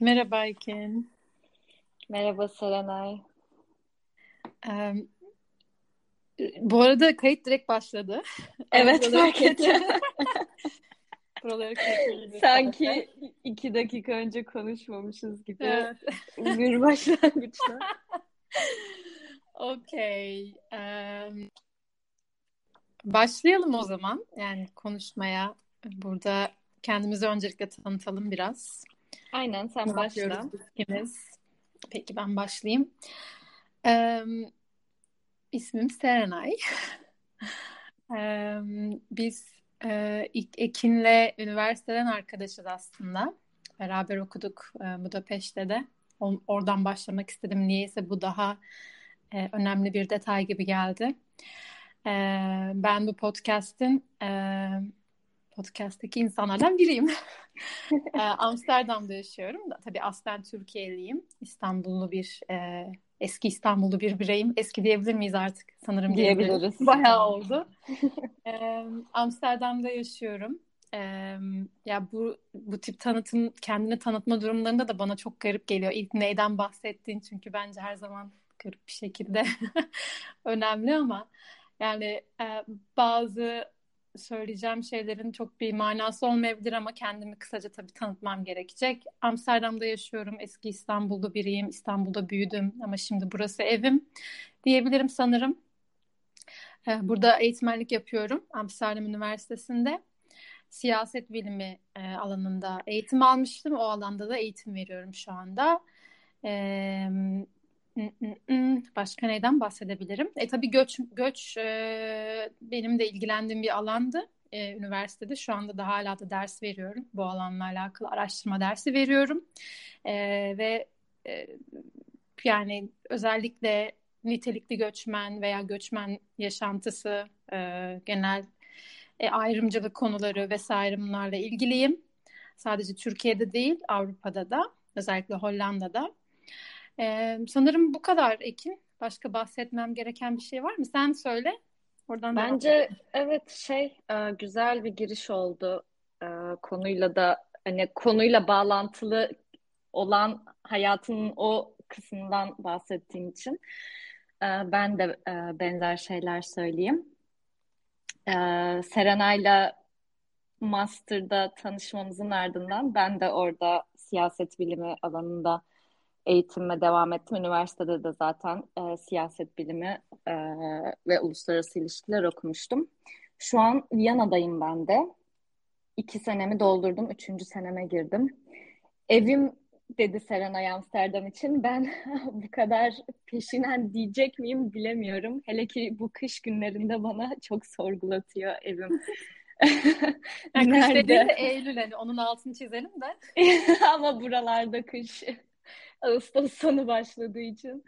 Merhaba Ekin. Merhaba Serenay. Ee, bu arada kayıt direkt başladı. Evet fark ettim. Buraları Sanki iki dakika önce konuşmamışız gibi evet. bir başlangıçta. Okey. Um, başlayalım o zaman. Yani konuşmaya. Burada kendimizi öncelikle tanıtalım biraz. Aynen sen başla. İkimiz. Peki ben başlayayım. Ee, ismim Serenay. ee, biz e, Ekin'le üniversiteden arkadaşız aslında. Beraber okuduk e, Budapeşte de. Oradan başlamak istedim. Niyeyse bu daha e, önemli bir detay gibi geldi. E, ben bu podcast'in e, podcast'taki insanlardan biriyim. e, Amsterdam'da yaşıyorum. Da, tabii aslen Türkiye'liyim. İstanbullu bir e, eski İstanbullu bir bireyim. Eski diyebilir miyiz artık? Sanırım diyebiliriz. Bayağı oldu. e, Amsterdam'da yaşıyorum. E, ya bu bu tip tanıtım kendini tanıtma durumlarında da bana çok garip geliyor. İlk neyden bahsettiğin çünkü bence her zaman garip bir şekilde önemli ama yani e, bazı söyleyeceğim şeylerin çok bir manası olmayabilir ama kendimi kısaca tabii tanıtmam gerekecek. Amsterdam'da yaşıyorum. Eski İstanbul'da biriyim. İstanbul'da büyüdüm ama şimdi burası evim diyebilirim sanırım. Ee, burada eğitmenlik yapıyorum Amsterdam Üniversitesi'nde. Siyaset bilimi e, alanında eğitim almıştım. O alanda da eğitim veriyorum şu anda. Başka neyden bahsedebilirim? E tabii göç göç e, benim de ilgilendiğim bir alandı e, üniversitede. Şu anda da hala da ders veriyorum. Bu alanla alakalı araştırma dersi veriyorum. E, ve e, yani özellikle nitelikli göçmen veya göçmen yaşantısı, e, genel e, ayrımcılık konuları vesaire bunlarla ilgiliyim. Sadece Türkiye'de değil, Avrupa'da da, özellikle Hollanda'da. Ee, sanırım bu kadar Ekin. Başka bahsetmem gereken bir şey var mı? Sen söyle. Oradan Bence evet şey güzel bir giriş oldu konuyla da hani konuyla bağlantılı olan hayatının o kısmından bahsettiğim için ben de benzer şeyler söyleyeyim. Serenay'la master'da tanışmamızın ardından ben de orada siyaset bilimi alanında eğitimime devam ettim. Üniversitede de zaten e, siyaset bilimi e, ve uluslararası ilişkiler okumuştum. Şu an Viyana'dayım ben de. İki senemi doldurdum. Üçüncü seneme girdim. Evim dedi Serenay Amsterdam için. Ben bu kadar peşinen diyecek miyim bilemiyorum. Hele ki bu kış günlerinde bana çok sorgulatıyor evim. yani? Kış de Eylül hani onun altını çizelim de. Ama buralarda kış. Ağustos sonu başladığı için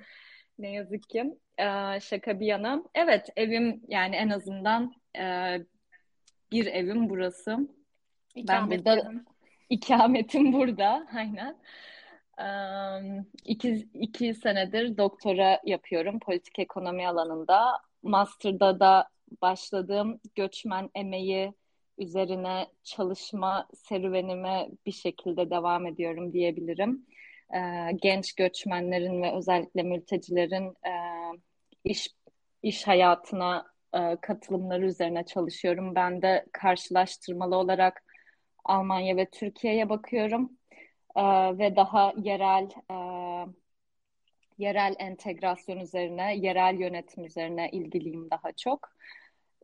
ne yazık ki. Ee, şaka bir yana. Evet evim yani en azından e, bir evim burası. Ben burada ikametim burada aynen. Ee, iki, iki senedir doktora yapıyorum politik ekonomi alanında. Master'da da başladığım göçmen emeği üzerine çalışma serüvenime bir şekilde devam ediyorum diyebilirim e, genç göçmenlerin ve özellikle mültecilerin e, iş iş hayatına e, katılımları üzerine çalışıyorum. Ben de karşılaştırmalı olarak Almanya ve Türkiye'ye bakıyorum e, ve daha yerel e, yerel entegrasyon üzerine, yerel yönetim üzerine ilgiliyim daha çok.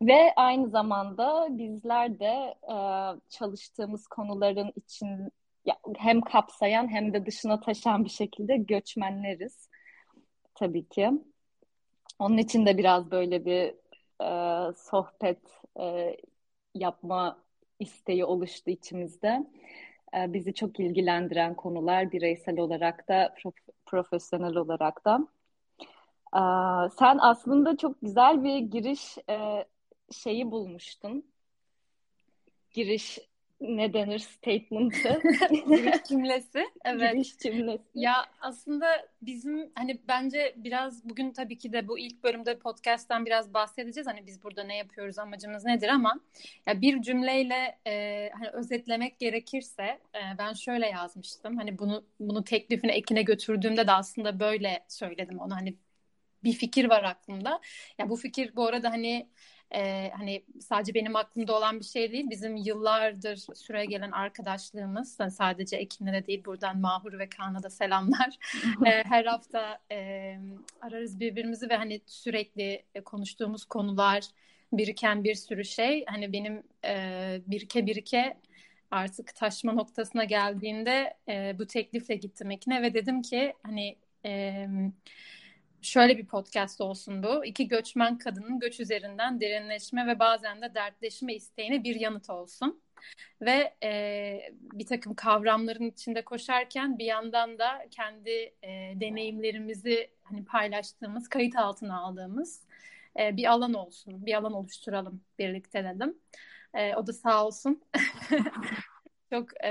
Ve aynı zamanda bizler de e, çalıştığımız konuların için hem kapsayan hem de dışına taşan bir şekilde göçmenleriz tabii ki. Onun için de biraz böyle bir e, sohbet e, yapma isteği oluştu içimizde. E, bizi çok ilgilendiren konular bireysel olarak da prof- profesyonel olarak da. E, sen aslında çok güzel bir giriş e, şeyi bulmuştun. Giriş ne denir statement'ı. Giriş cümlesi. Evet. Giriş cümlesi. Ya aslında bizim hani bence biraz bugün tabii ki de bu ilk bölümde podcast'ten biraz bahsedeceğiz. Hani biz burada ne yapıyoruz, amacımız nedir ama ya bir cümleyle e, hani özetlemek gerekirse e, ben şöyle yazmıştım. Hani bunu bunu teklifine ekine götürdüğümde de aslında böyle söyledim onu. Hani bir fikir var aklımda. Ya bu fikir bu arada hani e, hani sadece benim aklımda olan bir şey değil. Bizim yıllardır süre gelen arkadaşlığımız yani sadece Ekin'le değil buradan Mahur ve Kaan'a da selamlar. e, her hafta e, ararız birbirimizi ve hani sürekli konuştuğumuz konular biriken bir sürü şey. Hani benim e, birike birike artık taşma noktasına geldiğinde e, bu teklifle gittim Ekin'e ve dedim ki hani e, şöyle bir podcast olsun bu. İki göçmen kadının göç üzerinden derinleşme ve bazen de dertleşme isteğine bir yanıt olsun. Ve e, bir takım kavramların içinde koşarken bir yandan da kendi e, deneyimlerimizi hani paylaştığımız, kayıt altına aldığımız e, bir alan olsun, bir alan oluşturalım birlikte dedim. E, o da sağ olsun çok e,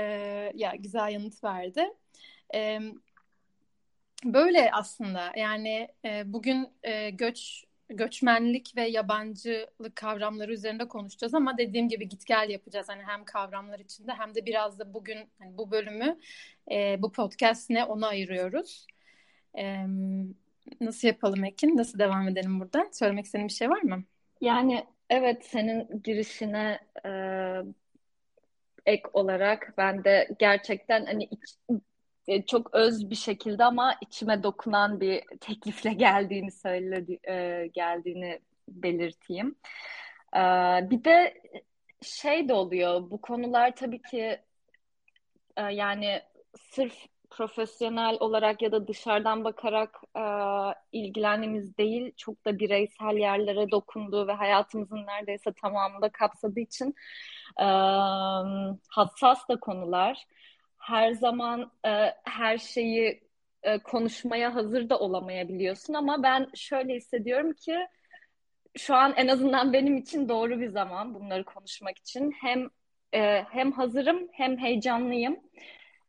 ya güzel yanıt verdi. E, Böyle aslında yani e, bugün e, göç göçmenlik ve yabancılık kavramları üzerinde konuşacağız ama dediğim gibi git gel yapacağız hani hem kavramlar içinde hem de biraz da bugün hani bu bölümü e, bu podcast ne ona ayırıyoruz. E, nasıl yapalım Ekin? Nasıl devam edelim buradan? Söylemek istediğin bir şey var mı? Yani evet senin girişine e, ek olarak ben de gerçekten hani iç, e, çok öz bir şekilde ama içime dokunan bir teklifle geldiğini söyledi e, geldiğini belirteyim. E, bir de şey de oluyor bu konular tabii ki e, yani sırf profesyonel olarak ya da dışarıdan bakarak e, ilgilendiğimiz değil çok da bireysel yerlere dokunduğu ve hayatımızın neredeyse tamamında kapsadığı için e, hassas da konular her zaman e, her şeyi e, konuşmaya hazır da olamayabiliyorsun ama ben şöyle hissediyorum ki şu an en azından benim için doğru bir zaman bunları konuşmak için hem e, hem hazırım hem heyecanlıyım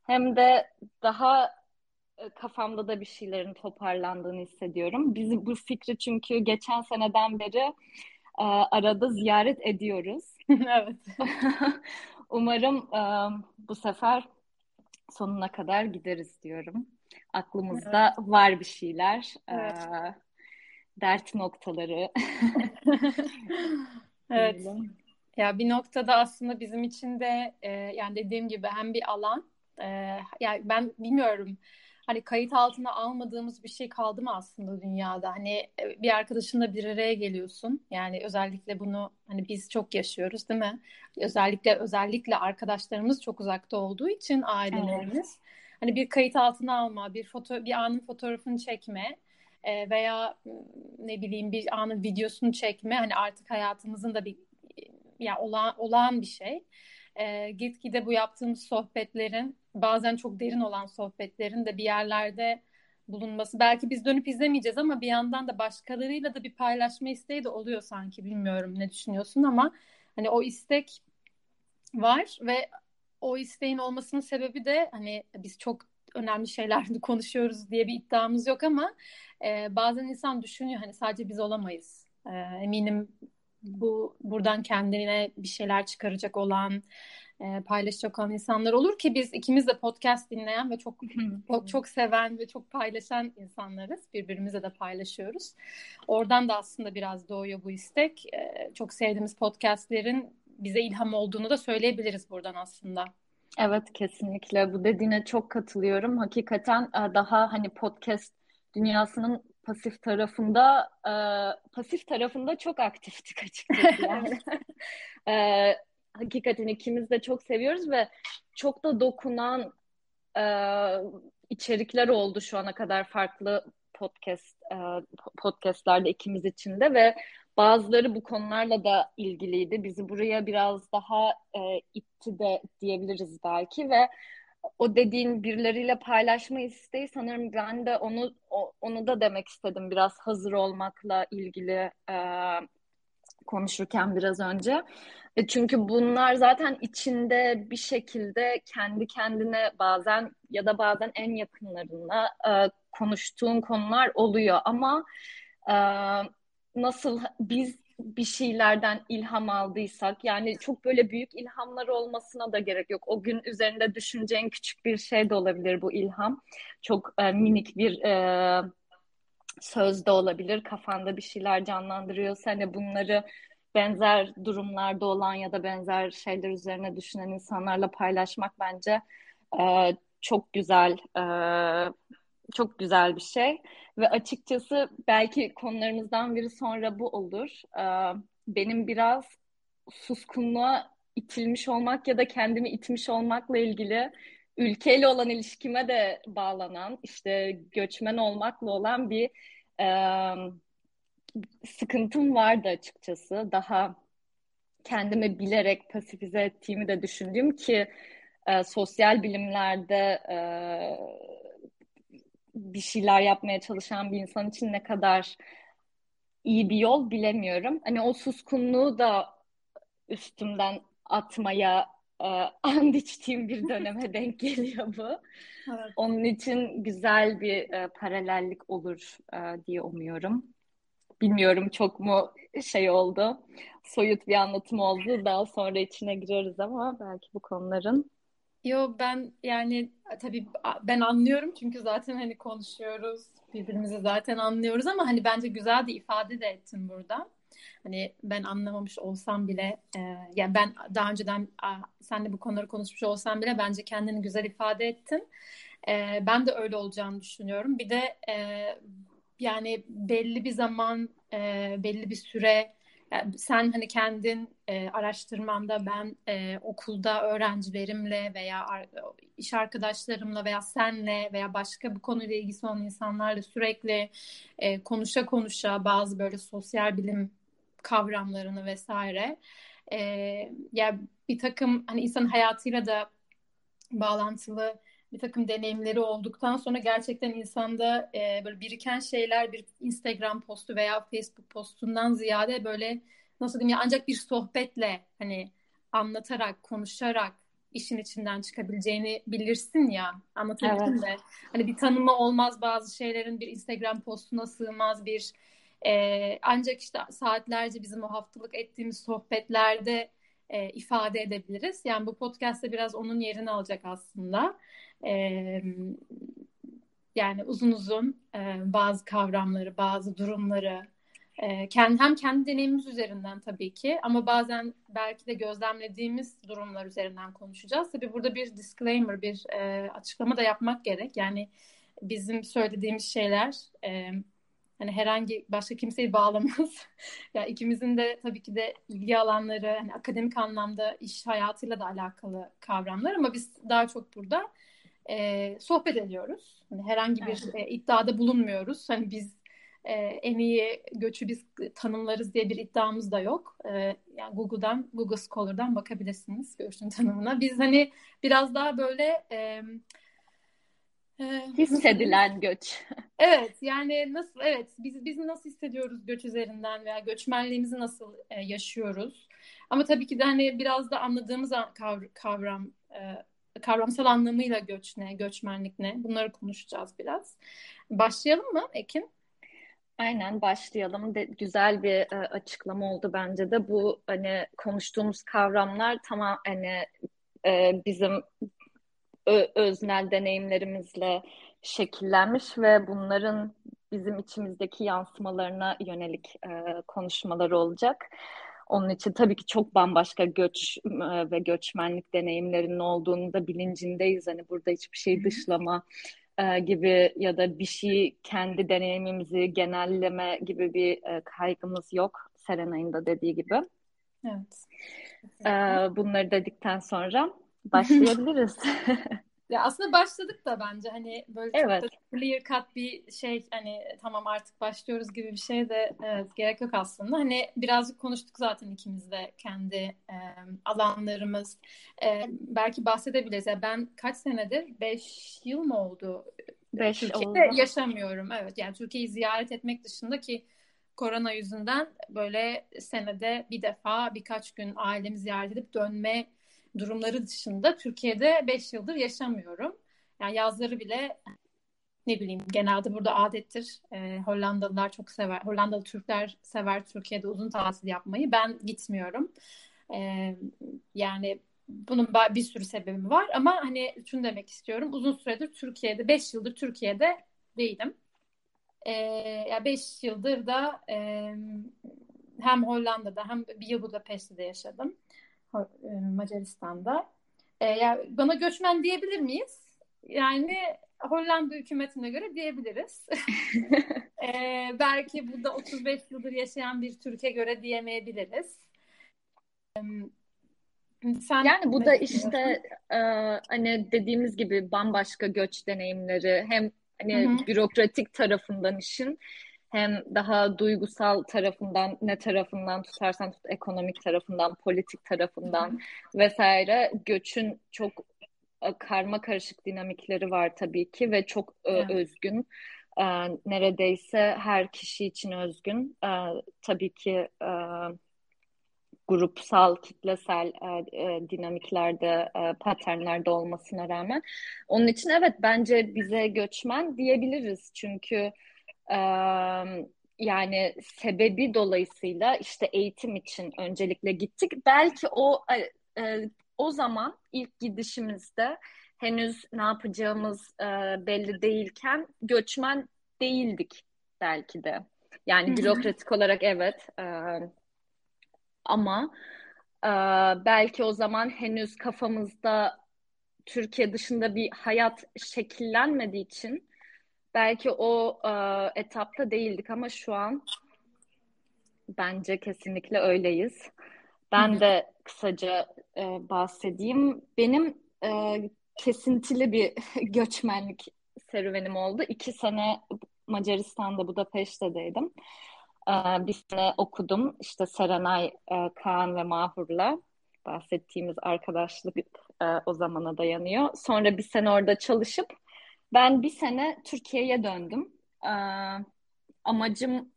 hem de daha e, kafamda da bir şeylerin toparlandığını hissediyorum. Biz bu fikri çünkü geçen seneden beri e, arada ziyaret ediyoruz. evet. Umarım e, bu sefer sonuna kadar gideriz diyorum. Aklımızda evet. var bir şeyler. Evet. Ee, dert noktaları. evet. Ya bir noktada aslında bizim için de e, yani dediğim gibi hem bir alan e, yani ben bilmiyorum hani kayıt altına almadığımız bir şey kaldı mı aslında dünyada? Hani e, bir arkadaşınla bir araya geliyorsun. Yani özellikle bunu hani biz çok yaşıyoruz değil mi? Özellikle özellikle arkadaşlarımız çok uzakta olduğu için ailelerimiz. Evet. Hani bir kayıt altına alma, bir foto bir anın fotoğrafını çekme e, veya ne bileyim bir anın videosunu çekme hani artık hayatımızın da bir ya olağan, olağan bir şey. E, gitgide bu yaptığımız sohbetlerin bazen çok derin olan sohbetlerin de bir yerlerde bulunması. Belki biz dönüp izlemeyeceğiz ama bir yandan da başkalarıyla da bir paylaşma isteği de oluyor sanki. Bilmiyorum ne düşünüyorsun ama hani o istek var ve o isteğin olmasının sebebi de hani biz çok önemli şeyler konuşuyoruz diye bir iddiamız yok ama e, bazen insan düşünüyor hani sadece biz olamayız. E, eminim bu buradan kendine bir şeyler çıkaracak olan e, paylaşacak olan insanlar olur ki biz ikimiz de podcast dinleyen ve çok çok, çok seven ve çok paylaşan insanlarız. Birbirimizle de paylaşıyoruz. Oradan da aslında biraz doğuyor bu istek. E, çok sevdiğimiz podcastlerin bize ilham olduğunu da söyleyebiliriz buradan aslında. Evet kesinlikle bu dediğine çok katılıyorum. Hakikaten e, daha hani podcast dünyasının pasif tarafında e, pasif tarafında çok aktiftik açıkçası yani. e, hakikaten ikimiz de çok seviyoruz ve çok da dokunan e, içerikler oldu şu ana kadar farklı podcast e, podcastlerde ikimiz için de ve bazıları bu konularla da ilgiliydi. Bizi buraya biraz daha e, itti de diyebiliriz belki ve o dediğin birileriyle paylaşma isteği sanırım ben de onu onu da demek istedim biraz hazır olmakla ilgili e, konuşurken biraz önce. E, çünkü bunlar zaten içinde bir şekilde kendi kendine bazen ya da bazen en yakınlarına e, konuştuğun konular oluyor ama e, nasıl biz bir şeylerden ilham aldıysak yani çok böyle büyük ilhamlar olmasına da gerek yok. O gün üzerinde düşüneceğin küçük bir şey de olabilir bu ilham. Çok e, minik bir e, söz de olabilir. Kafanda bir şeyler canlandırıyorsa hani bunları benzer durumlarda olan ya da benzer şeyler üzerine düşünen insanlarla paylaşmak bence e, çok güzel e, çok güzel bir şey ve açıkçası belki konularımızdan biri sonra bu olur. E, benim biraz suskunluğa itilmiş olmak ya da kendimi itmiş olmakla ilgili ülkeyle olan ilişkime de bağlanan işte göçmen olmakla olan bir e, sıkıntım vardı açıkçası. Daha kendimi bilerek pasifize ettiğimi de düşündüğüm ki e, sosyal bilimlerde e, bir şeyler yapmaya çalışan bir insan için ne kadar iyi bir yol bilemiyorum. Hani o suskunluğu da üstümden atmaya e, and içtiğim bir döneme denk geliyor bu. Evet. Onun için güzel bir e, paralellik olur e, diye umuyorum. Bilmiyorum çok mu şey oldu, soyut bir anlatım oldu. Daha sonra içine gireriz ama belki bu konuların. Yo ben yani tabii ben anlıyorum çünkü zaten hani konuşuyoruz, birbirimizi zaten anlıyoruz ama hani bence güzel bir ifade de ettin burada. Hani ben anlamamış olsam bile e, yani ben daha önceden a, senle bu konuları konuşmuş olsam bile bence kendini güzel ifade ettin. E, ben de öyle olacağını düşünüyorum. Bir de e, yani belli bir zaman, e, belli bir süre yani sen hani kendin e, araştırmanda ben e, okulda öğrencilerimle veya ar- iş arkadaşlarımla veya senle veya başka bu konuyla ilgisi olan insanlarla sürekli e, konuşa konuşa bazı böyle sosyal bilim kavramlarını vesaire e, ya yani bir takım hani insan hayatıyla da bağlantılı bir takım deneyimleri olduktan sonra gerçekten insanda e, böyle biriken şeyler bir Instagram postu veya Facebook postundan ziyade böyle nasıl diyeyim ya ancak bir sohbetle hani anlatarak, konuşarak işin içinden çıkabileceğini bilirsin ya. Anlatabildim evet. de. Hani bir tanımı olmaz bazı şeylerin bir Instagram postuna sığmaz bir e, ancak işte saatlerce bizim o haftalık ettiğimiz sohbetlerde e, ifade edebiliriz. Yani bu podcast'te biraz onun yerini alacak aslında. E, yani uzun uzun e, bazı kavramları, bazı durumları e, kendi, hem kendi deneyimimiz üzerinden tabii ki ama bazen belki de gözlemlediğimiz durumlar üzerinden konuşacağız. Tabii burada bir disclaimer, bir e, açıklama da yapmak gerek. Yani bizim söylediğimiz şeyler e, hani herhangi başka kimseyi bağlamaz. ya yani ikimizin de tabii ki de ilgi alanları hani akademik anlamda iş hayatıyla da alakalı kavramlar ama biz daha çok burada e, sohbet ediyoruz. Hani herhangi bir evet. e, iddiada bulunmuyoruz. Hani biz e, en iyi göçü biz tanımlarız diye bir iddiamız da yok. E, yani Google'dan, Google Scholar'dan bakabilirsiniz göçün tanımına. Biz hani biraz daha böyle e, hissedilen göç. Evet yani nasıl evet biz biz nasıl hissediyoruz göç üzerinden veya göçmenliğimizi nasıl e, yaşıyoruz? Ama tabii ki de hani biraz da anladığımız kavram e, kavramsal anlamıyla göç ne, göçmenlik ne? Bunları konuşacağız biraz. Başlayalım mı Ekin? Aynen başlayalım. De, güzel bir e, açıklama oldu bence de. Bu hani konuştuğumuz kavramlar tamam hani e, bizim öznel deneyimlerimizle şekillenmiş ve bunların bizim içimizdeki yansımalarına yönelik e, konuşmalar olacak. Onun için tabii ki çok bambaşka göç e, ve göçmenlik deneyimlerinin olduğunu da bilincindeyiz. Hani burada hiçbir şey dışlama e, gibi ya da bir şey kendi deneyimimizi genelleme gibi bir e, kaygımız yok. Serenay'ın da dediği gibi. Evet. E, bunları dedikten sonra başlayabiliriz. Ya aslında başladık da bence hani böyle evet. çok da clear cut bir şey hani tamam artık başlıyoruz gibi bir şey de evet, gerek yok aslında. Hani birazcık konuştuk zaten ikimiz de kendi e, alanlarımız. E, belki bahsedebiliriz. Yani ben kaç senedir? Beş yıl mı oldu? Beş Türkiye'de oldu. yaşamıyorum. Evet yani Türkiye'yi ziyaret etmek dışında ki korona yüzünden böyle senede bir defa birkaç gün ailemi ziyaret edip dönme durumları dışında Türkiye'de 5 yıldır yaşamıyorum. Yani yazları bile ne bileyim genelde burada adettir. E, Hollandalılar çok sever. Hollandalı Türkler sever Türkiye'de uzun tatil yapmayı. Ben gitmiyorum. E, yani bunun bir sürü sebebi var ama hani şunu demek istiyorum. Uzun süredir Türkiye'de, 5 yıldır Türkiye'de değilim. E, ya 5 yıldır da e, hem Hollanda'da hem bir yıl Budapeşte'de yaşadım. Macaristan'da. E, ya bana göçmen diyebilir miyiz? Yani Hollanda hükümetine göre diyebiliriz. ee, belki burada 35 yıldır yaşayan bir Türkiye göre diyemeyebiliriz. Sen yani bu da işte e, hani dediğimiz gibi bambaşka göç deneyimleri hem hani Hı-hı. bürokratik tarafından işin hem daha duygusal tarafından ne tarafından tutarsan tut ekonomik tarafından politik tarafından vesaire göçün çok karma karışık dinamikleri var tabii ki ve çok evet. özgün. Neredeyse her kişi için özgün. Tabii ki grupsal, kitlesel dinamiklerde, paternlerde olmasına rağmen. Onun için evet bence bize göçmen diyebiliriz. Çünkü yani sebebi dolayısıyla işte eğitim için öncelikle gittik. Belki o o zaman ilk gidişimizde henüz ne yapacağımız e, belli değilken göçmen değildik belki de. Yani bürokratik olarak evet e, ama e, belki o zaman henüz kafamızda Türkiye dışında bir hayat şekillenmediği için belki o e, etapta değildik ama şu an bence kesinlikle öyleyiz. Ben de kısaca e, bahsedeyim. Benim e, kesintili bir göçmenlik serüvenim oldu. İki sene Macaristan'da, Budapeşte'deydim. E, bir sene okudum. İşte Serenay, e, Kaan ve Mahur'la bahsettiğimiz arkadaşlık e, o zamana dayanıyor. Sonra bir sene orada çalışıp ben bir sene Türkiye'ye döndüm. E, amacım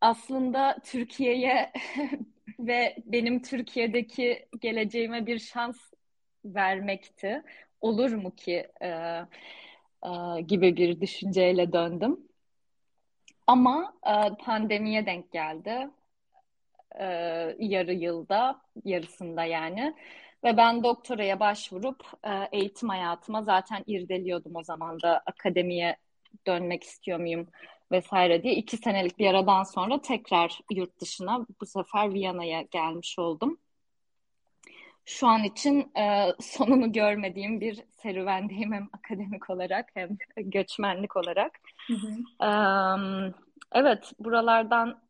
aslında Türkiye'ye ve benim Türkiye'deki geleceğime bir şans vermekti. Olur mu ki e, e, gibi bir düşünceyle döndüm. Ama e, pandemiye denk geldi. E, yarı yılda, yarısında yani. Ve ben doktoraya başvurup e, eğitim hayatıma zaten irdeliyordum o zaman da akademiye dönmek istiyor muyum vesaire diye iki senelik bir aradan sonra tekrar yurt dışına bu sefer Viyana'ya gelmiş oldum. Şu an için e, sonunu görmediğim bir serüvendeyim hem akademik olarak hem göçmenlik olarak. Hı hı. E, evet, buralardan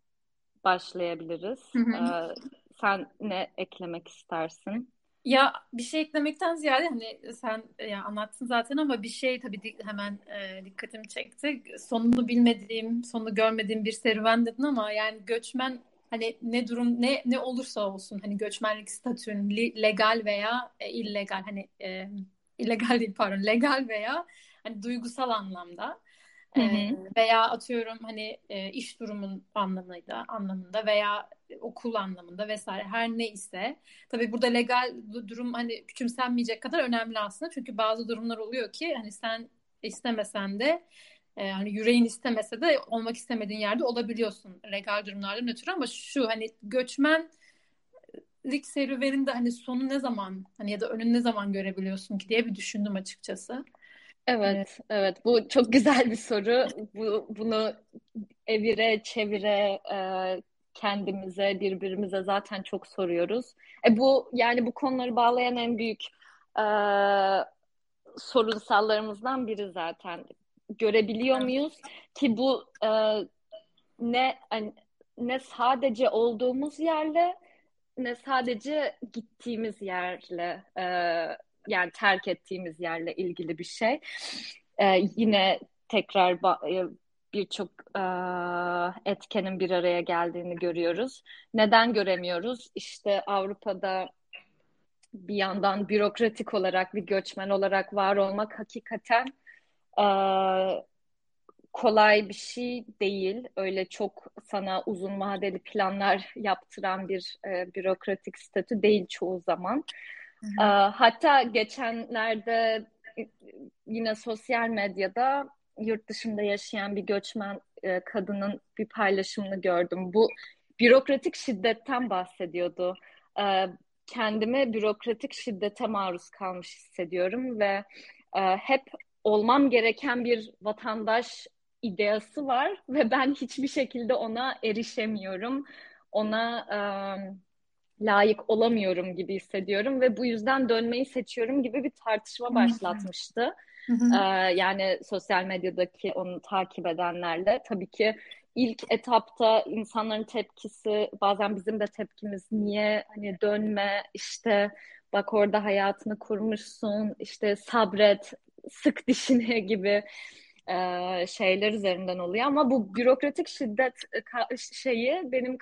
başlayabiliriz. Hı hı. E, sen ne eklemek istersin? Ya bir şey eklemekten ziyade hani sen ya anlattın zaten ama bir şey tabii hemen e, dikkatimi çekti. Sonunu bilmediğim, sonunu görmediğim bir serüven dedin ama yani göçmen hani ne durum ne ne olursa olsun hani göçmenlik statün legal veya e, illegal hani e, illegal değil pardon legal veya hani duygusal anlamda Hı hı. veya atıyorum hani iş durumun anlamında anlamında veya okul anlamında vesaire her neyse tabii burada legal durum hani küçümsenmeyecek kadar önemli aslında çünkü bazı durumlar oluyor ki hani sen istemesen de hani yüreğin istemese de olmak istemediğin yerde olabiliyorsun legal durumlardan ötürü ama şu hani göçmen lik serüveninde hani sonu ne zaman hani ya da önünü ne zaman görebiliyorsun ki diye bir düşündüm açıkçası. Evet, evet. Bu çok güzel bir soru. Bu bunu evire çevire e, kendimize, birbirimize zaten çok soruyoruz. E bu yani bu konuları bağlayan en büyük e, sorunsallarımızdan biri zaten. Görebiliyor muyuz ki bu e, ne hani, ne sadece olduğumuz yerle ne sadece gittiğimiz yerle e, yani terk ettiğimiz yerle ilgili bir şey. Ee, yine tekrar e, birçok e, etkenin bir araya geldiğini görüyoruz. Neden göremiyoruz? İşte Avrupa'da bir yandan bürokratik olarak bir göçmen olarak var olmak hakikaten e, kolay bir şey değil. Öyle çok sana uzun vadeli planlar yaptıran bir e, bürokratik statü değil çoğu zaman. E, hatta geçenlerde yine sosyal medyada yurt dışında yaşayan bir göçmen kadının bir paylaşımını gördüm. Bu bürokratik şiddetten bahsediyordu. E, kendimi bürokratik şiddete maruz kalmış hissediyorum ve hep olmam gereken bir vatandaş ideası var ve ben hiçbir şekilde ona erişemiyorum. Ona e, layık olamıyorum gibi hissediyorum ve bu yüzden dönmeyi seçiyorum gibi bir tartışma başlatmıştı. Ee, yani sosyal medyadaki onu takip edenlerle. Tabii ki ilk etapta insanların tepkisi bazen bizim de tepkimiz niye hani dönme işte bak orada hayatını kurmuşsun işte sabret sık dişine gibi e, şeyler üzerinden oluyor. Ama bu bürokratik şiddet şeyi benim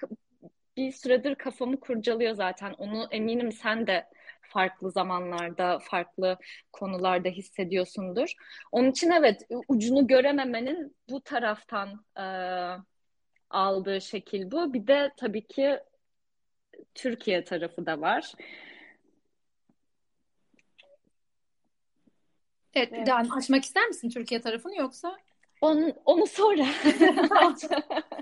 bir süredir kafamı kurcalıyor zaten onu eminim sen de farklı zamanlarda, farklı konularda hissediyorsundur. Onun için evet ucunu görememenin bu taraftan e, aldığı şekil bu. Bir de tabii ki Türkiye tarafı da var. Evet, evet. Yani açmak ister misin Türkiye tarafını yoksa? Onu, onu sonra.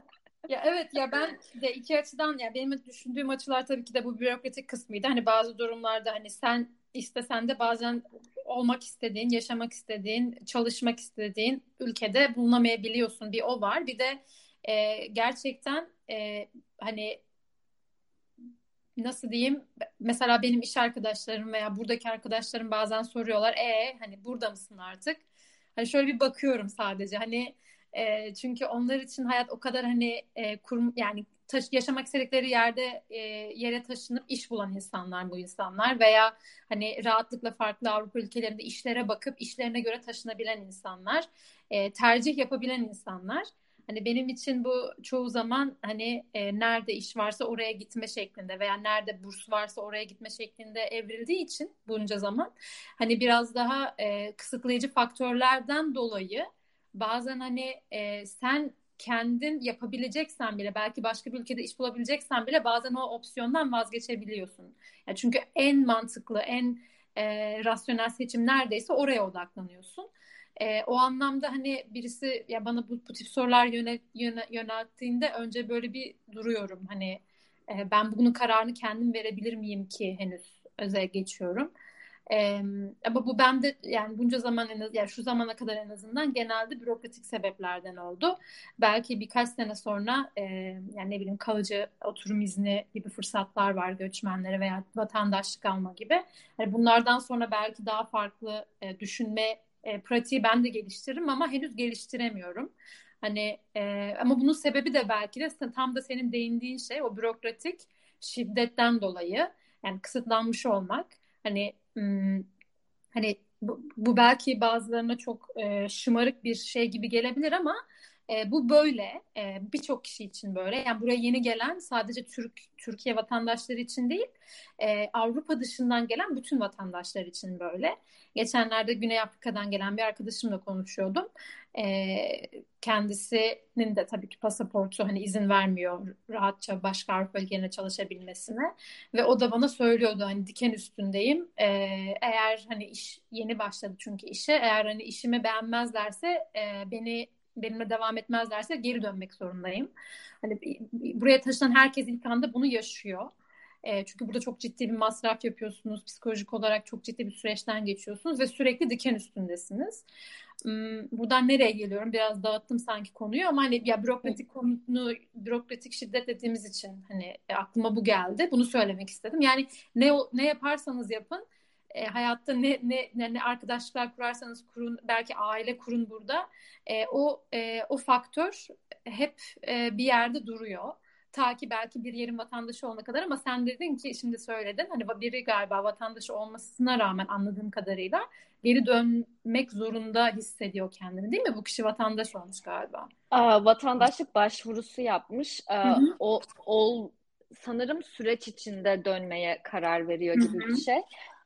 Ya evet ya ben de iki açıdan ya benim düşündüğüm açılar tabii ki de bu bürokratik kısmıydı. Hani bazı durumlarda hani sen istesen de bazen olmak istediğin, yaşamak istediğin, çalışmak istediğin ülkede bulunamayabiliyorsun. Bir o var. Bir de e, gerçekten e, hani nasıl diyeyim mesela benim iş arkadaşlarım veya buradaki arkadaşlarım bazen soruyorlar e hani burada mısın artık? Hani şöyle bir bakıyorum sadece hani e, çünkü onlar için hayat o kadar hani e, kurum yani taş, yaşamak istedikleri yerde e, yere taşınıp iş bulan insanlar bu insanlar veya hani rahatlıkla farklı Avrupa ülkelerinde işlere bakıp işlerine göre taşınabilen insanlar, e, tercih yapabilen insanlar. Hani benim için bu çoğu zaman hani e, nerede iş varsa oraya gitme şeklinde veya nerede burs varsa oraya gitme şeklinde evrildiği için bunca zaman hani biraz daha e, kısıtlayıcı faktörlerden dolayı bazen hani e, sen kendin yapabileceksen bile belki başka bir ülkede iş bulabileceksen bile bazen o opsiyondan vazgeçebiliyorsun. Yani çünkü en mantıklı, en e, rasyonel seçim neredeyse oraya odaklanıyorsun. E, o anlamda hani birisi ya bana bu, bu tip sorular yöne, yöne, yönelttiğinde önce böyle bir duruyorum. Hani e, ben bunun kararını kendim verebilir miyim ki henüz özel geçiyorum. Ee, ama bu bende yani bunca zaman en az, yani şu zamana kadar en azından genelde bürokratik sebeplerden oldu. Belki birkaç sene sonra e, yani ne bileyim kalıcı oturum izni gibi fırsatlar var göçmenlere veya vatandaşlık alma gibi. Yani bunlardan sonra belki daha farklı e, düşünme e, pratiği ben de geliştiririm ama henüz geliştiremiyorum. Hani e, ama bunun sebebi de belki de tam da senin değindiğin şey o bürokratik şiddetten dolayı yani kısıtlanmış olmak. Hani hmm, hani bu, bu belki bazılarına çok e, şımarık bir şey gibi gelebilir ama e, bu böyle. E, Birçok kişi için böyle. Yani buraya yeni gelen sadece Türk Türkiye vatandaşları için değil, e, Avrupa dışından gelen bütün vatandaşlar için böyle. Geçenlerde Güney Afrika'dan gelen bir arkadaşımla konuşuyordum. E, kendisinin de tabii ki pasaportu hani izin vermiyor rahatça başka Avrupa ülkelerine çalışabilmesine. Ve o da bana söylüyordu hani diken üstündeyim. E, eğer hani iş yeni başladı çünkü işe. Eğer hani işimi beğenmezlerse e, beni benimle devam etmezlerse geri dönmek zorundayım. Hani buraya taşınan herkes ilk anda bunu yaşıyor. E, çünkü burada çok ciddi bir masraf yapıyorsunuz. Psikolojik olarak çok ciddi bir süreçten geçiyorsunuz ve sürekli diken üstündesiniz. Hmm, buradan nereye geliyorum? Biraz dağıttım sanki konuyu ama hani ya bürokratik konu, bürokratik şiddet dediğimiz için hani aklıma bu geldi. Bunu söylemek istedim. Yani ne ne yaparsanız yapın e, hayatta ne, ne ne ne arkadaşlıklar kurarsanız kurun belki aile kurun burada e, o e, o faktör hep e, bir yerde duruyor ta ki belki bir yerin vatandaşı olana kadar ama sen dedin ki şimdi söyledin hani biri galiba vatandaşı olmasına rağmen anladığım kadarıyla geri dönmek zorunda hissediyor kendini değil mi? Bu kişi vatandaş olmuş galiba. Aa, vatandaşlık başvurusu yapmış. Aa, o, o sanırım süreç içinde dönmeye karar veriyor gibi Hı-hı. bir şey.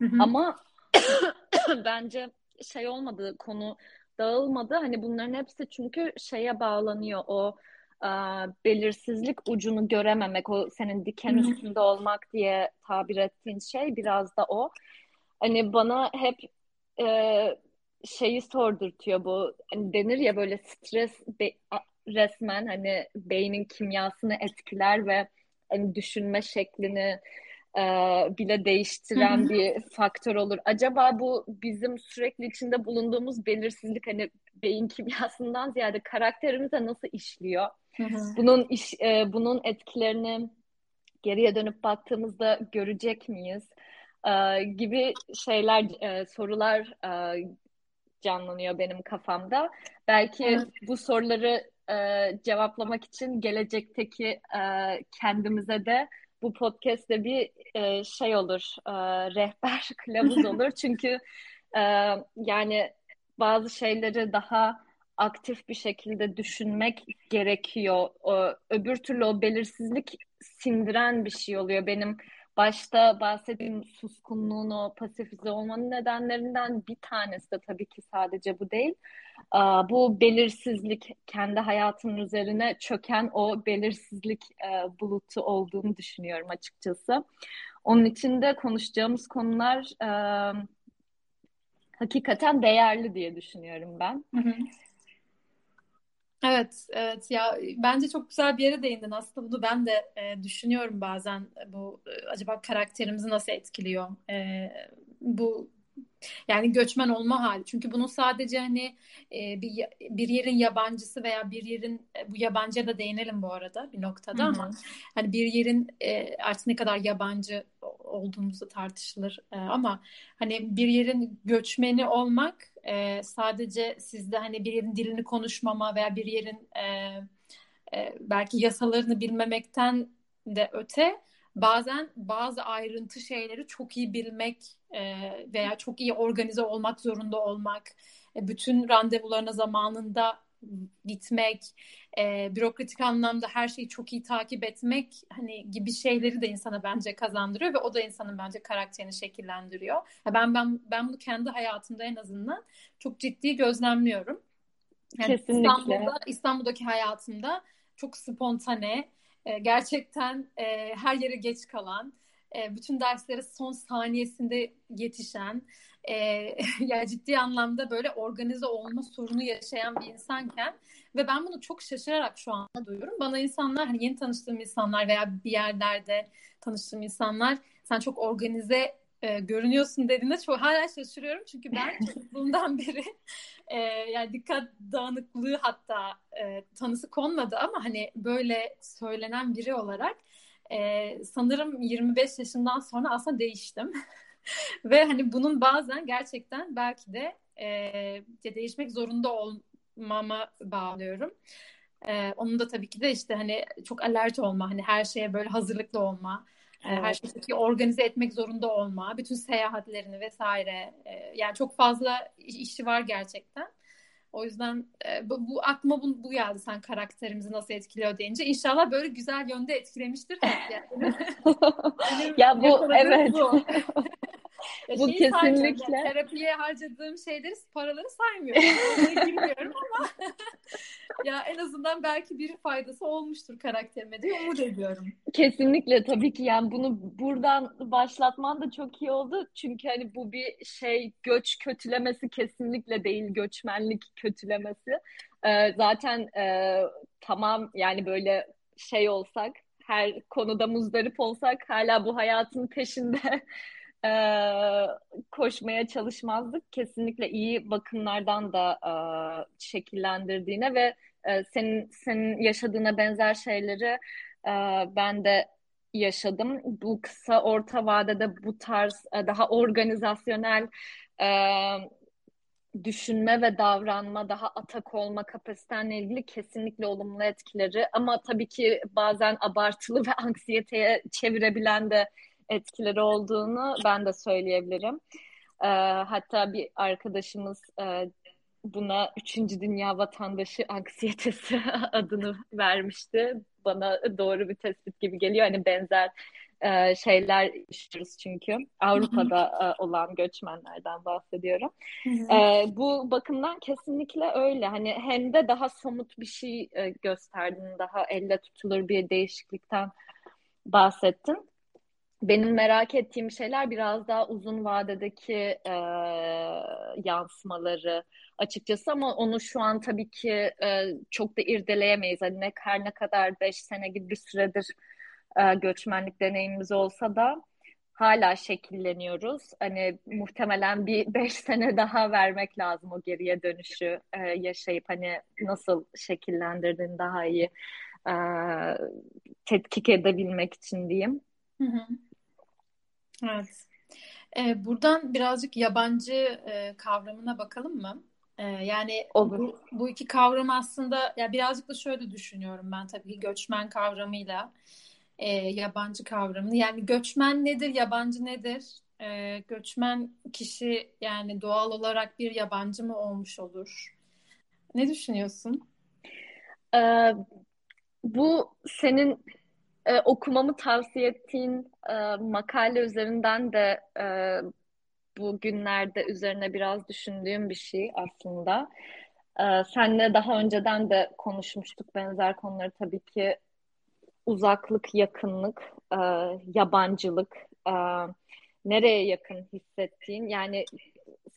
Hı-hı. Ama bence şey olmadığı konu dağılmadı. Hani bunların hepsi çünkü şeye bağlanıyor o e, belirsizlik ucunu görememek, o senin diken üstünde olmak diye tabir ettiğin şey biraz da o. Hani bana hep e, şeyi sordurtuyor bu. Hani denir ya böyle stres be, resmen hani beynin kimyasını etkiler ve hani düşünme şeklini e, bile değiştiren bir faktör olur. Acaba bu bizim sürekli içinde bulunduğumuz belirsizlik hani beyin kimyasından ziyade karakterimize nasıl işliyor? Bunun iş, e, bunun etkilerini geriye dönüp baktığımızda görecek miyiz? E, gibi şeyler, e, sorular e, canlanıyor benim kafamda. Belki evet. bu soruları e, cevaplamak için gelecekteki e, kendimize de bu podcast'te bir e, şey olur, e, rehber kılavuz olur. Çünkü e, yani bazı şeyleri daha aktif bir şekilde düşünmek gerekiyor. O, öbür türlü o belirsizlik sindiren bir şey oluyor. Benim başta bahsettiğim suskunluğun o pasifize olmanın nedenlerinden bir tanesi de tabii ki sadece bu değil. Bu belirsizlik kendi hayatımın üzerine çöken o belirsizlik e, bulutu olduğunu düşünüyorum açıkçası. Onun için de konuşacağımız konular hakikaten değerli diye düşünüyorum ben. Hı hı. Evet, evet ya bence çok güzel bir yere değindin. Aslında bunu ben de e, düşünüyorum bazen. Bu e, acaba karakterimizi nasıl etkiliyor? E, bu yani göçmen olma hali. Çünkü bunun sadece hani e, bir bir yerin yabancısı veya bir yerin e, bu yabancıya da değinelim bu arada bir noktada Hı-hı. ama hani bir yerin e, artık ne kadar yabancı olduğumuzu tartışılır. E, ama hani bir yerin göçmeni olmak e, sadece sizde hani bir yerin dilini konuşmama veya bir yerin e, e, belki yasalarını bilmemekten de öte bazen bazı ayrıntı şeyleri çok iyi bilmek e, veya çok iyi organize olmak zorunda olmak, e, bütün randevularına zamanında gitmek, e, bürokratik anlamda her şeyi çok iyi takip etmek hani gibi şeyleri de insana bence kazandırıyor ve o da insanın bence karakterini şekillendiriyor. Ben ben ben bunu kendi hayatımda en azından çok ciddi gözlemliyorum. Yani Kesinlikle. İstanbul'da İstanbul'daki hayatımda çok spontane, e, gerçekten e, her yere geç kalan, e, bütün derslere son saniyesinde yetişen, e, yani ciddi anlamda böyle organize olma sorunu yaşayan bir insanken ve ben bunu çok şaşırarak şu anda duyuyorum. Bana insanlar hani yeni tanıştığım insanlar veya bir yerlerde tanıştığım insanlar sen çok organize e, görünüyorsun dediğinde çok hala şaşırıyorum çünkü ben çocukluğumdan beri e, yani dikkat dağınıklığı hatta e, tanısı konmadı ama hani böyle söylenen biri olarak e, sanırım 25 yaşından sonra aslında değiştim. Ve hani bunun bazen gerçekten belki de e, değişmek zorunda olmama bağlıyorum. E, onun da tabii ki de işte hani çok alert olma, hani her şeye böyle hazırlıklı olma, evet. her şeyi organize etmek zorunda olma, bütün seyahatlerini vesaire. E, yani çok fazla işi var gerçekten. O yüzden e, bu, bu aklıma bu, bu geldi sen karakterimizi nasıl etkiliyor deyince. İnşallah böyle güzel yönde etkilemiştir. Yani. ya bu evet. Bu. bu kesinlikle. Yani, terapiye harcadığım şeyleri, paraları saymıyorum. bilmiyorum ama ya en azından belki bir faydası olmuştur karakterime diye umut ediyorum. Kesinlikle tabii ki yani bunu buradan başlatman da çok iyi oldu. Çünkü hani bu bir şey göç kötülemesi kesinlikle değil göçmenlik kötülemesi. Ee, zaten e, tamam yani böyle şey olsak her konuda muzdarip olsak hala bu hayatın peşinde e, koşmaya çalışmazdık. Kesinlikle iyi bakımlardan da e, şekillendirdiğine ve e, senin senin yaşadığına benzer şeyleri e, ben de yaşadım. Bu kısa orta vadede bu tarz e, daha organizasyonel e, düşünme ve davranma, daha atak olma kapasitenle ilgili kesinlikle olumlu etkileri ama tabii ki bazen abartılı ve anksiyeteye çevirebilen de etkileri olduğunu ben de söyleyebilirim. E, hatta bir arkadaşımız e, buna üçüncü dünya vatandaşı anksiyetesi adını vermişti. Bana doğru bir tespit gibi geliyor. Hani benzer e, şeyler yaşıyoruz çünkü. Avrupa'da e, olan göçmenlerden bahsediyorum. E, bu bakımdan kesinlikle öyle. Hani hem de daha somut bir şey e, gösterdin. Daha elle tutulur bir değişiklikten bahsettin. Benim merak ettiğim şeyler biraz daha uzun vadedeki e, yansımaları açıkçası ama onu şu an tabii ki e, çok da irdeleyemeyiz. Hani ne, her ne kadar beş sene gibi bir süredir e, göçmenlik deneyimimiz olsa da hala şekilleniyoruz. Hani muhtemelen bir beş sene daha vermek lazım o geriye dönüşü e, yaşayıp hani nasıl şekillendirdiğini daha iyi e, tetkik edebilmek için diyeyim. Hı hı. Evet. Ee, buradan birazcık yabancı e, kavramına bakalım mı? Ee, yani bu, bu iki kavram aslında ya birazcık da şöyle düşünüyorum ben tabii göçmen kavramıyla e, yabancı kavramını. Yani göçmen nedir, yabancı nedir? E, göçmen kişi yani doğal olarak bir yabancı mı olmuş olur? Ne düşünüyorsun? Ee, bu senin e, okumamı tavsiye ettiğin e, makale üzerinden de e, bu üzerine biraz düşündüğüm bir şey aslında. E, senle daha önceden de konuşmuştuk benzer konuları tabii ki uzaklık, yakınlık, e, yabancılık, e, nereye yakın hissettiğin yani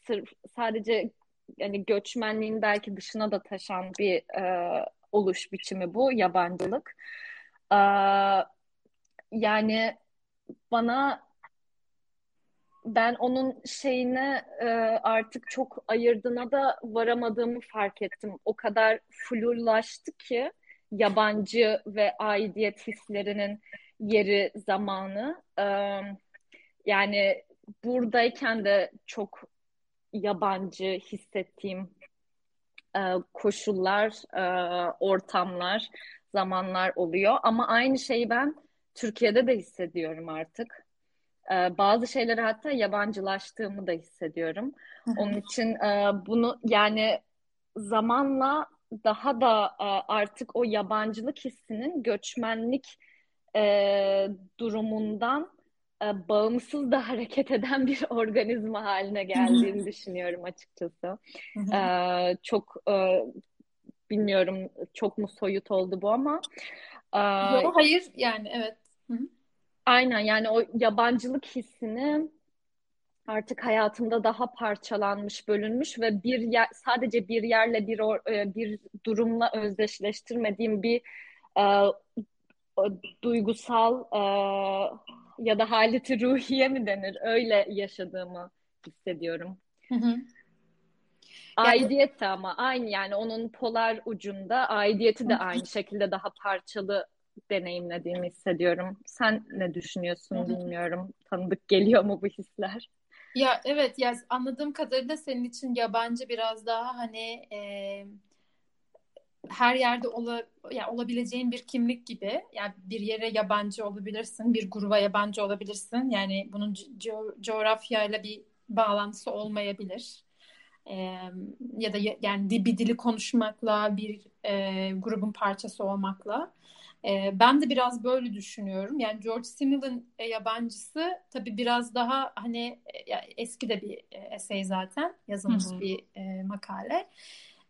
sırf sadece yani göçmenliğin belki dışına da taşan bir e, oluş biçimi bu yabancılık. Yani bana ben onun şeyine e, artık çok ayırdığına da varamadığımı fark ettim. O kadar flurlaştı ki yabancı ve aidiyet hislerinin yeri zamanı. E, yani buradayken de çok yabancı hissettiğim e, koşullar, e, ortamlar, zamanlar oluyor. Ama aynı şeyi ben Türkiye'de de hissediyorum artık. Ee, bazı şeyleri hatta yabancılaştığımı da hissediyorum. Onun için e, bunu yani zamanla daha da e, artık o yabancılık hissinin göçmenlik e, durumundan bağımsız da hareket eden bir organizma haline geldiğini düşünüyorum açıkçası. çok bilmiyorum çok mu soyut oldu bu ama. Yok hayır yani evet. Hı-hı. Aynen yani o yabancılık hissini artık hayatımda daha parçalanmış, bölünmüş ve bir yer, sadece bir yerle bir or, e, bir durumla özdeşleştirmediğim bir e, duygusal e, ya da haleti ruhiye mi denir? Öyle yaşadığımı hissediyorum. Hı hı. Aidiyet de ama aynı yani onun polar ucunda aidiyeti de aynı şekilde daha parçalı deneyimlediğimi hissediyorum. Sen ne düşünüyorsun bilmiyorum. Tanıdık geliyor mu bu hisler? Ya evet ya anladığım kadarıyla senin için yabancı biraz daha hani e, her yerde ola, yani olabileceğin bir kimlik gibi. Yani bir yere yabancı olabilirsin, bir gruba yabancı olabilirsin. Yani bunun co- coğrafyayla bir bağlantısı olmayabilir. E, ya da yani bir dili konuşmakla, bir e, grubun parçası olmakla. E, ben de biraz böyle düşünüyorum. Yani George Simel'ın e, yabancısı tabii biraz daha hani e, eski de bir e, essay zaten yazılmış Hı-hı. bir e, makale.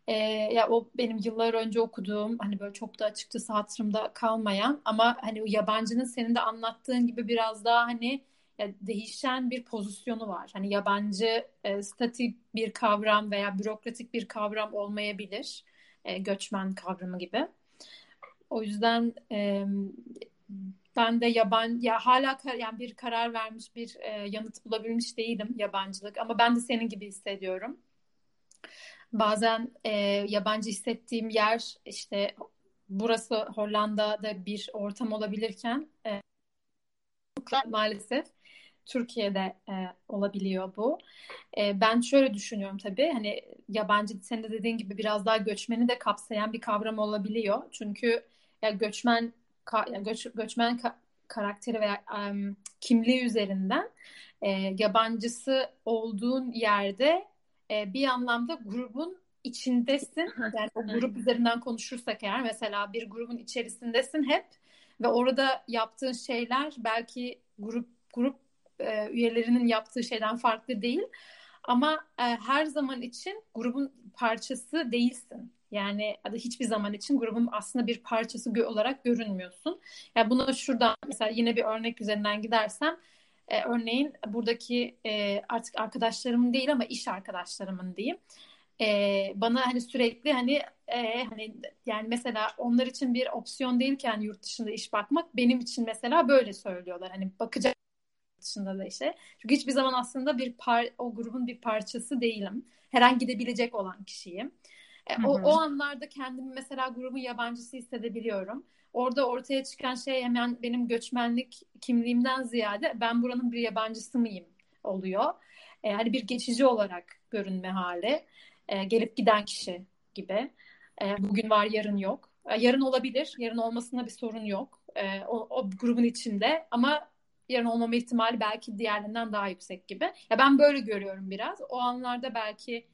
E, ya o benim yıllar önce okuduğum hani böyle çok da açıkçası hatırımda kalmayan ama hani o yabancının senin de anlattığın gibi biraz daha hani değişen bir pozisyonu var. Hani yabancı e, statik bir kavram veya bürokratik bir kavram olmayabilir. E, göçmen kavramı gibi. O yüzden e, ben de yaban ya hala yani bir karar vermiş bir e, yanıt bulabilmiş değilim yabancılık ama ben de senin gibi hissediyorum. Bazen e, yabancı hissettiğim yer işte burası Hollanda'da bir ortam olabilirken e, maalesef Türkiye'de e, olabiliyor bu. E, ben şöyle düşünüyorum tabii hani yabancı senin de dediğin gibi biraz daha göçmeni de kapsayan bir kavram olabiliyor. Çünkü ya göçmen yani göç, göçmen ka- karakteri veya um, kimliği üzerinden e, yabancısı olduğun yerde e, bir anlamda grubun içindesin. Yani o grup üzerinden konuşursak eğer mesela bir grubun içerisindesin hep ve orada yaptığın şeyler belki grup grup e, üyelerinin yaptığı şeyden farklı değil. Ama e, her zaman için grubun parçası değilsin. Yani hiçbir zaman için grubun aslında bir parçası olarak görünmüyorsun. Yani buna şuradan mesela yine bir örnek üzerinden gidersem e, örneğin buradaki e, artık arkadaşlarımın değil ama iş arkadaşlarımın diyeyim. E, bana hani sürekli hani e, hani yani mesela onlar için bir opsiyon değilken yurt dışında iş bakmak benim için mesela böyle söylüyorlar. Hani bakacak dışında da işte. Çünkü hiçbir zaman aslında bir par o grubun bir parçası değilim. Her an gidebilecek olan kişiyim. E, o, o anlarda kendimi mesela grubun yabancısı hissedebiliyorum. Orada ortaya çıkan şey hemen benim göçmenlik kimliğimden ziyade ben buranın bir yabancısı mıyım oluyor. E, hani bir geçici olarak görünme hali. E, gelip giden kişi gibi. E, bugün var yarın yok. E, yarın olabilir. Yarın olmasında bir sorun yok. E, o, o grubun içinde ama yarın olmama ihtimali belki diğerlerinden daha yüksek gibi. Ya ben böyle görüyorum biraz. O anlarda belki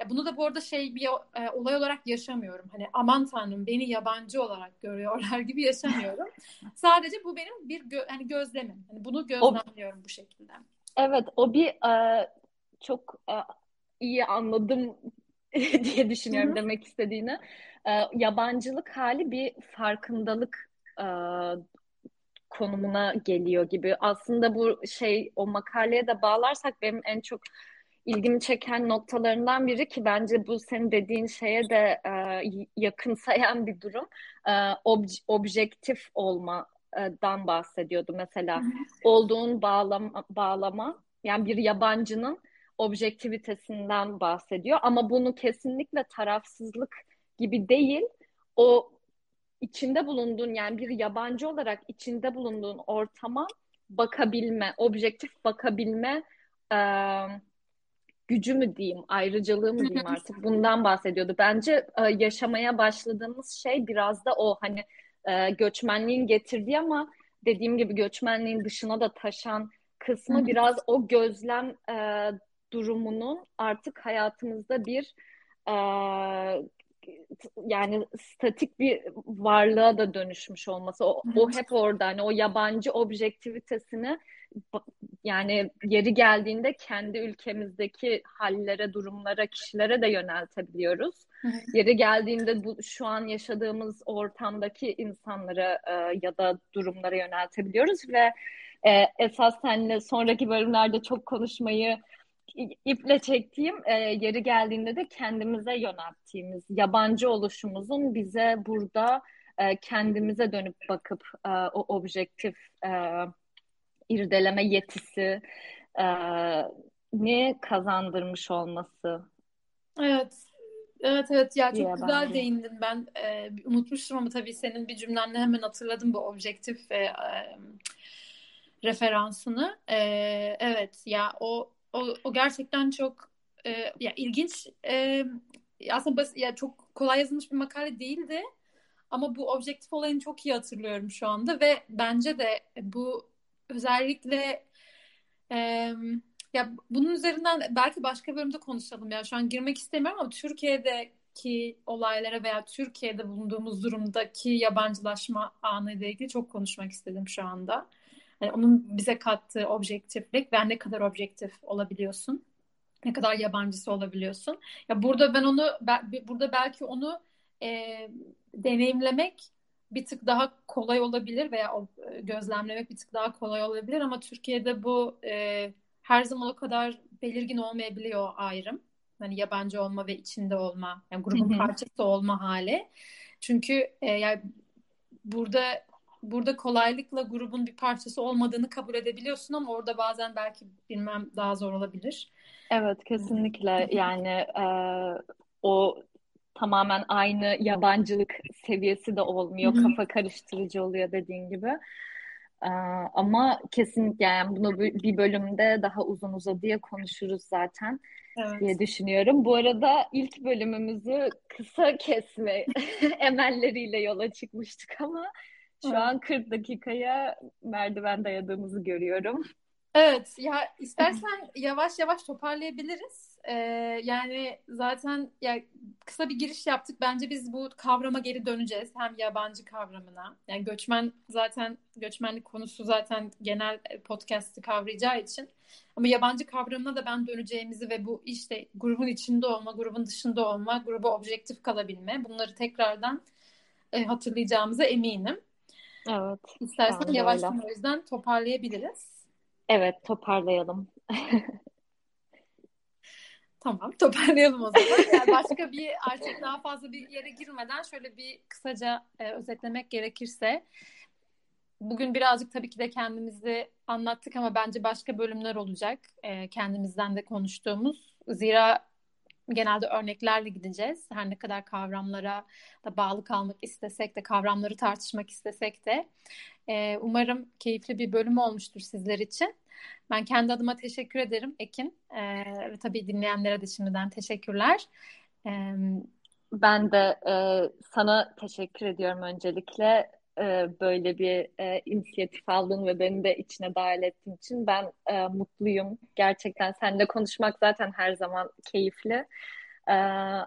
ya bunu da bu arada şey bir e, olay olarak yaşamıyorum. Hani aman tanrım beni yabancı olarak görüyorlar gibi yaşamıyorum. Sadece bu benim bir gö- hani gözlemim. Hani bunu gözlemliyorum o, bu şekilde. Evet, o bir e, çok e, iyi anladım diye düşünüyorum Hı-hı. demek istediğini. E, yabancılık hali bir farkındalık e, konumuna geliyor gibi. Aslında bu şey o makaleye de bağlarsak benim en çok ilgimi çeken noktalarından biri ki bence bu senin dediğin şeye de e, yakınsayan bir durum. E, ob- objektif olmadan bahsediyordu mesela. Olduğun bağlama, bağlama yani bir yabancının objektivitesinden bahsediyor ama bunu kesinlikle tarafsızlık gibi değil. O içinde bulunduğun yani bir yabancı olarak içinde bulunduğun ortama bakabilme, objektif bakabilme e, gücü mü diyeyim, ayrıcalığı mı diyeyim artık? Bundan bahsediyordu. Bence e, yaşamaya başladığımız şey biraz da o. Hani e, göçmenliğin getirdiği ama dediğim gibi göçmenliğin dışına da taşan kısmı biraz o gözlem e, durumunun artık hayatımızda bir e, yani statik bir varlığa da dönüşmüş olması. O, o hep orada hani o yabancı objektivitesini yani yeri geldiğinde kendi ülkemizdeki hallere, durumlara, kişilere de yöneltebiliyoruz. yeri geldiğinde bu şu an yaşadığımız ortamdaki insanlara e, ya da durumlara yöneltebiliyoruz ve e, esas seninle sonraki bölümlerde çok konuşmayı iple çektiğim e, yeri geldiğinde de kendimize yönelttiğimiz yabancı oluşumuzun bize burada e, kendimize dönüp bakıp e, o objektif e, irdeleme yetisi e, ne kazandırmış olması. Evet. Evet evet ya çok güzel değindin ben e, unutmuştum ama tabii senin bir cümlenle hemen hatırladım bu objektif ve e, referansını. E, evet ya o o, o gerçekten çok e, ya ilginç e, aslında basit, ya çok kolay yazılmış bir makale değildi ama bu objektif olayını çok iyi hatırlıyorum şu anda ve bence de bu özellikle e, ya bunun üzerinden belki başka bölümde konuşalım ya şu an girmek istemiyorum ama Türkiye'deki olaylara veya Türkiye'de bulunduğumuz durumdaki yabancılaşma anı ile ilgili çok konuşmak istedim şu anda. Yani onun bize kattığı objektiflik ve ne kadar objektif olabiliyorsun. Ne kadar yabancısı olabiliyorsun. Ya burada ben onu burada belki onu e, deneyimlemek bir tık daha kolay olabilir veya e, gözlemlemek bir tık daha kolay olabilir ama Türkiye'de bu e, her zaman o kadar belirgin olmayabiliyor ayrım. Hani yabancı olma ve içinde olma, yani grubun parçası olma hali. Çünkü e, yani burada burada kolaylıkla grubun bir parçası olmadığını kabul edebiliyorsun ama orada bazen belki bilmem daha zor olabilir. Evet kesinlikle yani e, o tamamen aynı yabancılık seviyesi de olmuyor. Kafa karıştırıcı oluyor dediğin gibi. Ee, ama kesinlikle yani bunu bir bölümde daha uzun uzadıya konuşuruz zaten evet. diye düşünüyorum. Bu arada ilk bölümümüzü kısa kesme emelleriyle yola çıkmıştık ama şu an 40 dakikaya merdiven dayadığımızı görüyorum. Evet ya istersen yavaş yavaş toparlayabiliriz. Ee, yani zaten ya kısa bir giriş yaptık. Bence biz bu kavrama geri döneceğiz. Hem yabancı kavramına. Yani göçmen zaten göçmenlik konusu zaten genel podcast'ı kavrayacağı için. Ama yabancı kavramına da ben döneceğimizi ve bu işte grubun içinde olma, grubun dışında olma, gruba objektif kalabilme bunları tekrardan e, hatırlayacağımıza eminim. Evet. İstersen yavaştan o yüzden toparlayabiliriz. Evet, toparlayalım. Tamam, toparlayalım o zaman. Yani başka bir artık daha fazla bir yere girmeden şöyle bir kısaca e, özetlemek gerekirse bugün birazcık tabii ki de kendimizi anlattık ama bence başka bölümler olacak e, kendimizden de konuştuğumuz. Zira genelde örneklerle gideceğiz. Her ne kadar kavramlara da bağlı kalmak istesek de, kavramları tartışmak istesek de. E, umarım keyifli bir bölüm olmuştur sizler için. Ben kendi adıma teşekkür ederim Ekin. E, ve tabii dinleyenlere de şimdiden teşekkürler. E, ben de e, sana teşekkür ediyorum öncelikle e, böyle bir e, inisiyatif aldın ve beni de içine dahil ettiğin için ben e, mutluyum. Gerçekten seninle konuşmak zaten her zaman keyifli. E,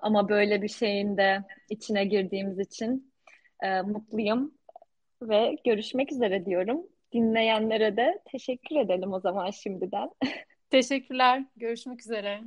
ama böyle bir şeyin de içine girdiğimiz için e, mutluyum ve görüşmek üzere diyorum. Dinleyenlere de teşekkür edelim o zaman şimdiden. Teşekkürler. Görüşmek üzere.